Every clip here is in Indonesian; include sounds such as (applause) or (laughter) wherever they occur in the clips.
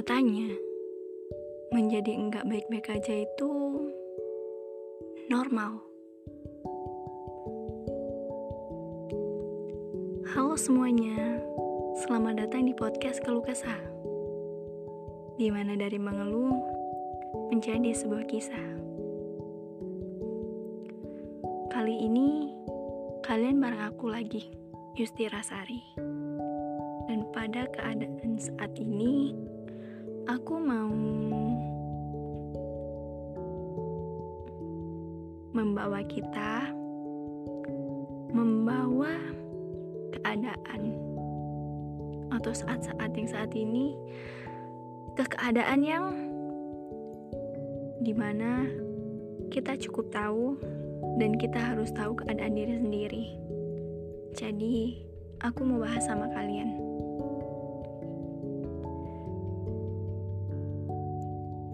Katanya, menjadi enggak baik-baik aja itu normal. Halo semuanya, selamat datang di podcast Keluh Kesah. Di mana dari mengeluh menjadi sebuah kisah. Kali ini kalian bareng aku lagi, Yusti Rasari. Dan pada keadaan saat ini, aku mau membawa kita membawa keadaan atau saat-saat yang saat ini ke keadaan yang di mana kita cukup tahu dan kita harus tahu keadaan diri sendiri. Jadi, aku mau bahas sama kalian.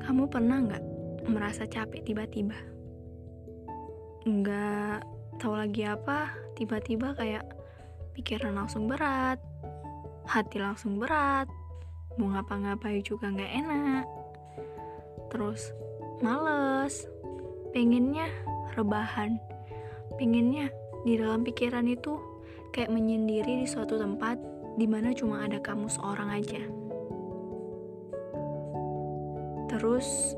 Kamu pernah nggak merasa capek tiba-tiba? Nggak tahu lagi apa, tiba-tiba kayak pikiran langsung berat, hati langsung berat, mau ngapa-ngapain juga nggak enak, terus males, pengennya rebahan, pengennya di dalam pikiran itu kayak menyendiri di suatu tempat di mana cuma ada kamu seorang aja. Terus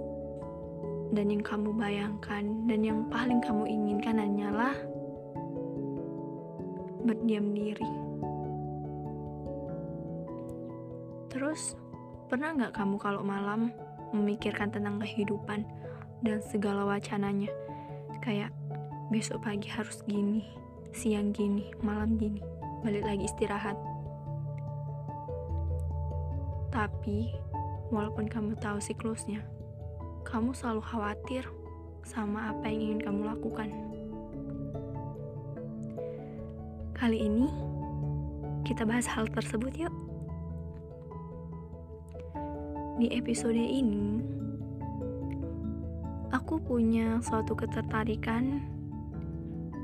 dan yang kamu bayangkan dan yang paling kamu inginkan hanyalah berdiam diri. Terus, pernah nggak kamu kalau malam memikirkan tentang kehidupan dan segala wacananya? Kayak besok pagi harus gini, siang gini, malam gini, balik lagi istirahat. Tapi, walaupun kamu tahu siklusnya, kamu selalu khawatir sama apa yang ingin kamu lakukan. Kali ini kita bahas hal tersebut yuk. Di episode ini aku punya suatu ketertarikan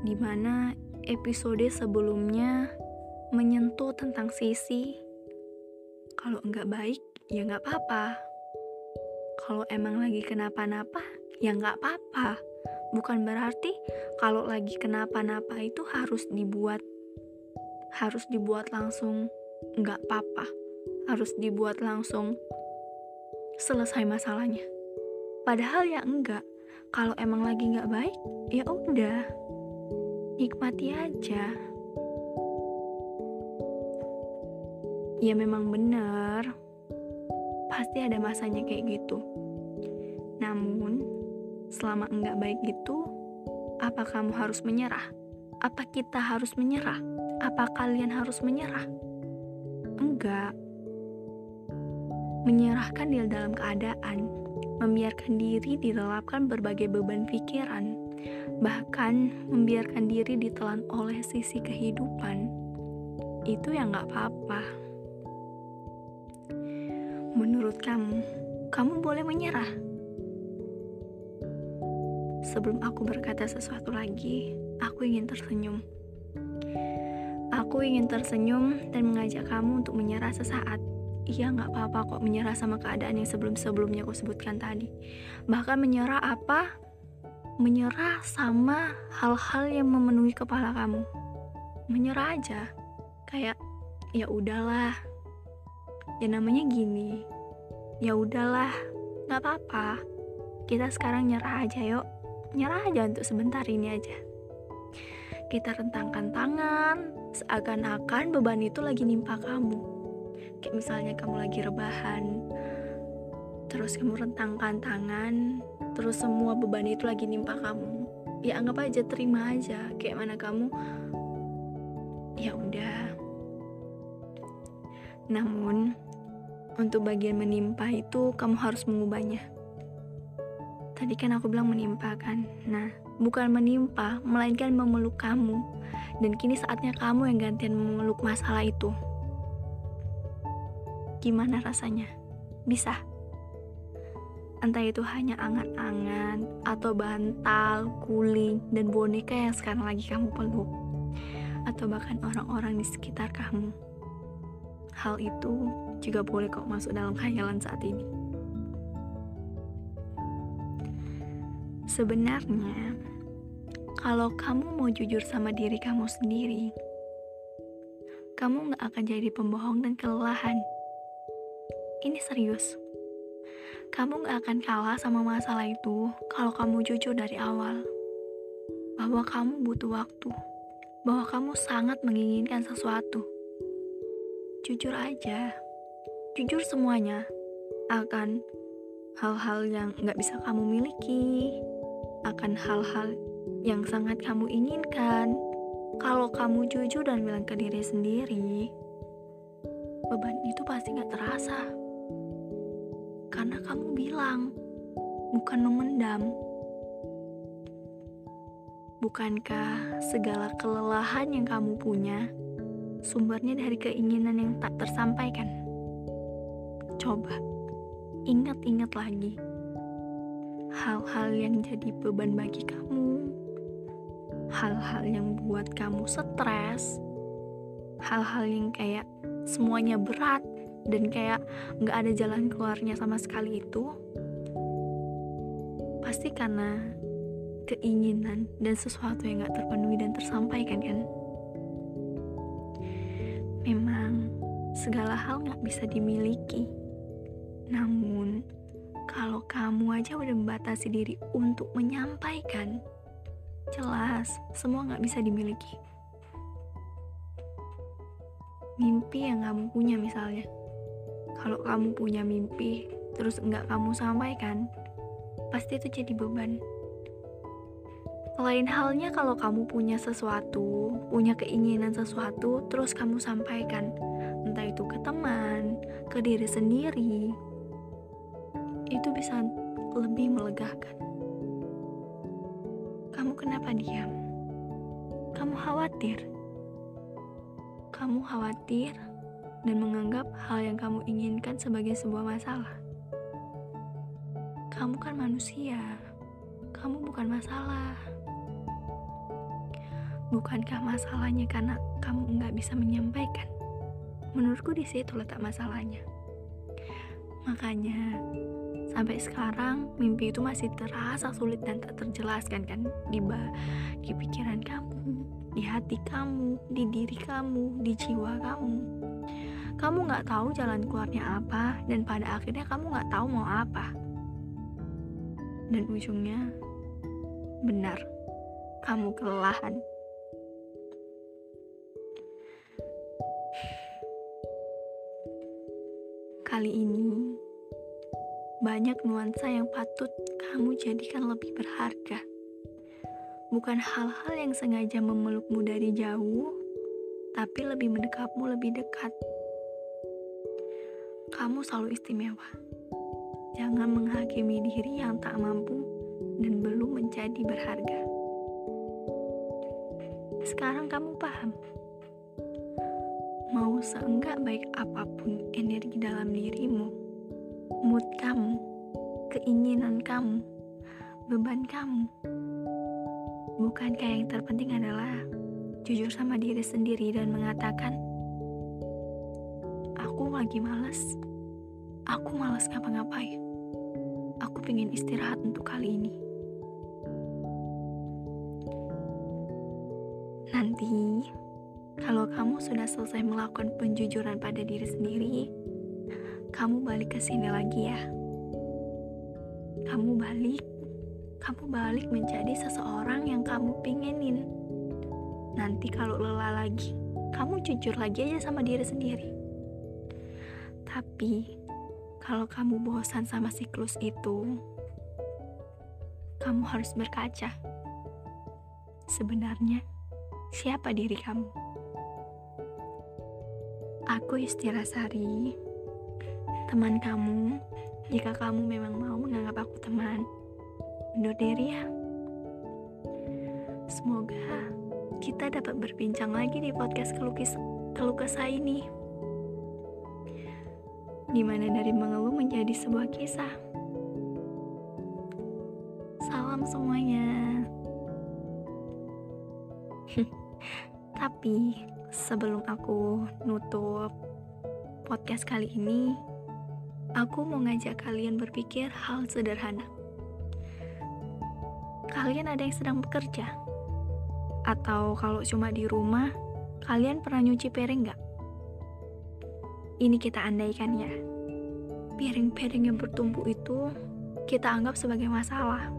di mana episode sebelumnya menyentuh tentang sisi kalau enggak baik ya nggak apa-apa. Kalau emang lagi kenapa-napa ya nggak apa-apa. Bukan berarti kalau lagi kenapa-napa itu harus dibuat harus dibuat langsung nggak apa-apa. Harus dibuat langsung selesai masalahnya. Padahal ya enggak. Kalau emang lagi nggak baik ya udah. Nikmati aja. Ya memang bener pasti ada masanya kayak gitu namun selama enggak baik gitu apa kamu harus menyerah apa kita harus menyerah apa kalian harus menyerah? Enggak. Menyerahkan diri dalam keadaan, membiarkan diri dilelapkan berbagai beban pikiran, bahkan membiarkan diri ditelan oleh sisi kehidupan, itu yang gak apa-apa. Menurut kamu, kamu boleh menyerah. Sebelum aku berkata sesuatu lagi, aku ingin tersenyum. Aku ingin tersenyum dan mengajak kamu untuk menyerah sesaat. Iya, nggak apa-apa kok menyerah sama keadaan yang sebelum-sebelumnya aku sebutkan tadi. Bahkan menyerah apa? Menyerah sama hal-hal yang memenuhi kepala kamu. Menyerah aja. Kayak ya udahlah. Ya namanya gini. Ya udahlah, nggak apa-apa. Kita sekarang nyerah aja yuk. Nyerah aja untuk sebentar ini aja. Kita rentangkan tangan, seakan-akan beban itu lagi nimpa kamu. Kayak misalnya kamu lagi rebahan, terus kamu rentangkan tangan, terus semua beban itu lagi nimpa kamu. Ya anggap aja, terima aja. Kayak mana kamu, ya udah. Namun, untuk bagian menimpa itu kamu harus mengubahnya. Tadi kan aku bilang menimpa kan. Nah, bukan menimpa, melainkan memeluk kamu dan kini saatnya kamu yang gantian memeluk masalah itu. Gimana rasanya? Bisa? Entah itu hanya angan-angan, atau bantal, guling, dan boneka yang sekarang lagi kamu peluk, atau bahkan orang-orang di sekitar kamu. Hal itu juga boleh kok masuk dalam khayalan saat ini. Sebenarnya, kalau kamu mau jujur sama diri kamu sendiri, kamu gak akan jadi pembohong dan kelelahan. Ini serius. Kamu gak akan kalah sama masalah itu kalau kamu jujur dari awal. Bahwa kamu butuh waktu. Bahwa kamu sangat menginginkan sesuatu. Jujur aja. Jujur semuanya. Akan hal-hal yang gak bisa kamu miliki. Akan hal-hal yang sangat kamu inginkan. Kalau kamu jujur dan bilang ke diri sendiri, beban itu pasti gak terasa karena kamu bilang, bukan memendam. Bukankah segala kelelahan yang kamu punya sumbernya dari keinginan yang tak tersampaikan? Coba ingat-ingat lagi hal-hal yang jadi beban bagi kamu, hal-hal yang buat kamu stres, hal-hal yang kayak semuanya berat, dan kayak nggak ada jalan keluarnya sama sekali itu. Pasti karena keinginan dan sesuatu yang nggak terpenuhi dan tersampaikan kan segala hal nggak bisa dimiliki. Namun kalau kamu aja udah membatasi diri untuk menyampaikan jelas semua nggak bisa dimiliki. Mimpi yang kamu punya misalnya. Kalau kamu punya mimpi terus nggak kamu sampaikan, pasti itu jadi beban. Lain halnya kalau kamu punya sesuatu, punya keinginan sesuatu, terus kamu sampaikan, entah itu ke teman, ke diri sendiri, itu bisa lebih melegakan. Kamu kenapa diam? Kamu khawatir. Kamu khawatir dan menganggap hal yang kamu inginkan sebagai sebuah masalah. Kamu kan manusia, kamu bukan masalah. Bukankah masalahnya karena kamu nggak bisa menyampaikan? Menurutku di situ letak masalahnya. Makanya sampai sekarang mimpi itu masih terasa sulit dan tak terjelaskan kan di di pikiran kamu, di hati kamu, di diri kamu, di jiwa kamu kamu nggak tahu jalan keluarnya apa, dan pada akhirnya kamu nggak tahu mau apa. Dan ujungnya, benar, kamu kelelahan. Kali ini, banyak nuansa yang patut kamu jadikan lebih berharga. Bukan hal-hal yang sengaja memelukmu dari jauh, tapi lebih mendekapmu lebih dekat. Kamu selalu istimewa. Jangan menghakimi diri yang tak mampu dan belum menjadi berharga. Sekarang kamu paham? Mau seenggak baik apa pun energi dalam dirimu, mood kamu, keinginan kamu, beban kamu, bukankah yang terpenting adalah jujur sama diri sendiri dan mengatakan, Aku lagi males. Aku malas ngapa-ngapain. Aku pengen istirahat untuk kali ini. Nanti, kalau kamu sudah selesai melakukan penjujuran pada diri sendiri, kamu balik ke sini lagi ya. Kamu balik, kamu balik menjadi seseorang yang kamu pengenin. Nanti kalau lelah lagi, kamu jujur lagi aja sama diri sendiri. Tapi, kalau kamu bosan sama siklus itu, kamu harus berkaca. Sebenarnya, siapa diri kamu? Aku Istirasari, teman kamu. Jika kamu memang mau menganggap aku teman, undur diri ya. Semoga kita dapat berbincang lagi di podcast kelukis keluh kesah ini di mana dari mengeluh menjadi sebuah kisah. Salam semuanya. (laughs) Tapi sebelum aku nutup, podcast kali ini, aku mau ngajak kalian berpikir hal sederhana. Kalian ada yang sedang bekerja? Atau kalau cuma di rumah, kalian pernah nyuci piring nggak? Ini kita andaikan ya. Piring-piring yang bertumpuk itu kita anggap sebagai masalah.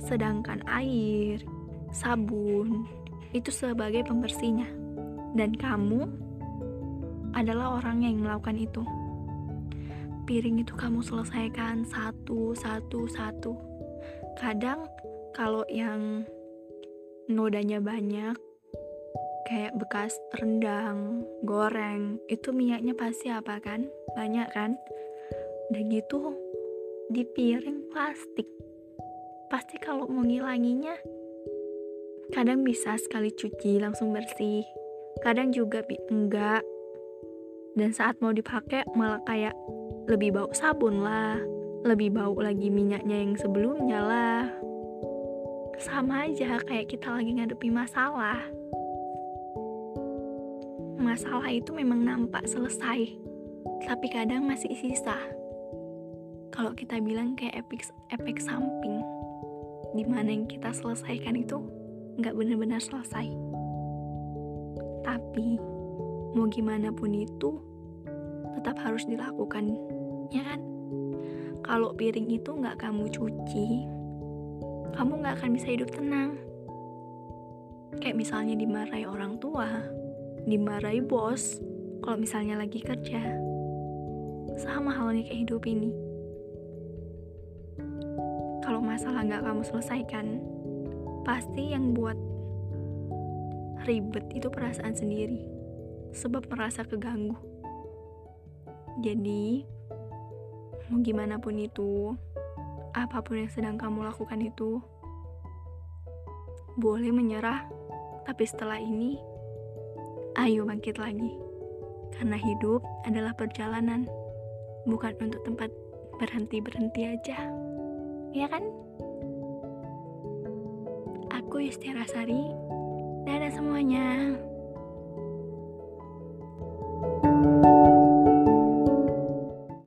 Sedangkan air, sabun, itu sebagai pembersihnya. Dan kamu adalah orang yang melakukan itu. Piring itu kamu selesaikan satu, satu, satu. Kadang kalau yang nodanya banyak, kayak bekas rendang, goreng, itu minyaknya pasti apa kan? Banyak kan? Dan gitu di piring plastik. Pasti kalau mau ngilanginya kadang bisa sekali cuci langsung bersih. Kadang juga enggak. Dan saat mau dipakai malah kayak lebih bau sabun lah, lebih bau lagi minyaknya yang sebelumnya lah. Sama aja kayak kita lagi ngadepi masalah masalah itu memang nampak selesai, tapi kadang masih sisa. Kalau kita bilang kayak efek, efek samping, di mana yang kita selesaikan itu nggak benar-benar selesai. Tapi, mau gimana pun itu, tetap harus dilakukan, ya kan? Kalau piring itu nggak kamu cuci, kamu nggak akan bisa hidup tenang. Kayak misalnya dimarahi orang tua, dimarahi bos kalau misalnya lagi kerja. Sama halnya kayak hidup ini. Kalau masalah nggak kamu selesaikan, pasti yang buat ribet itu perasaan sendiri. Sebab merasa keganggu. Jadi, mau gimana pun itu, apa pun yang sedang kamu lakukan itu, boleh menyerah, tapi setelah ini Ayo bangkit lagi. Karena hidup adalah perjalanan, bukan untuk tempat berhenti-berhenti aja. Ya kan? Aku Yustiara Sari. Dadah semuanya.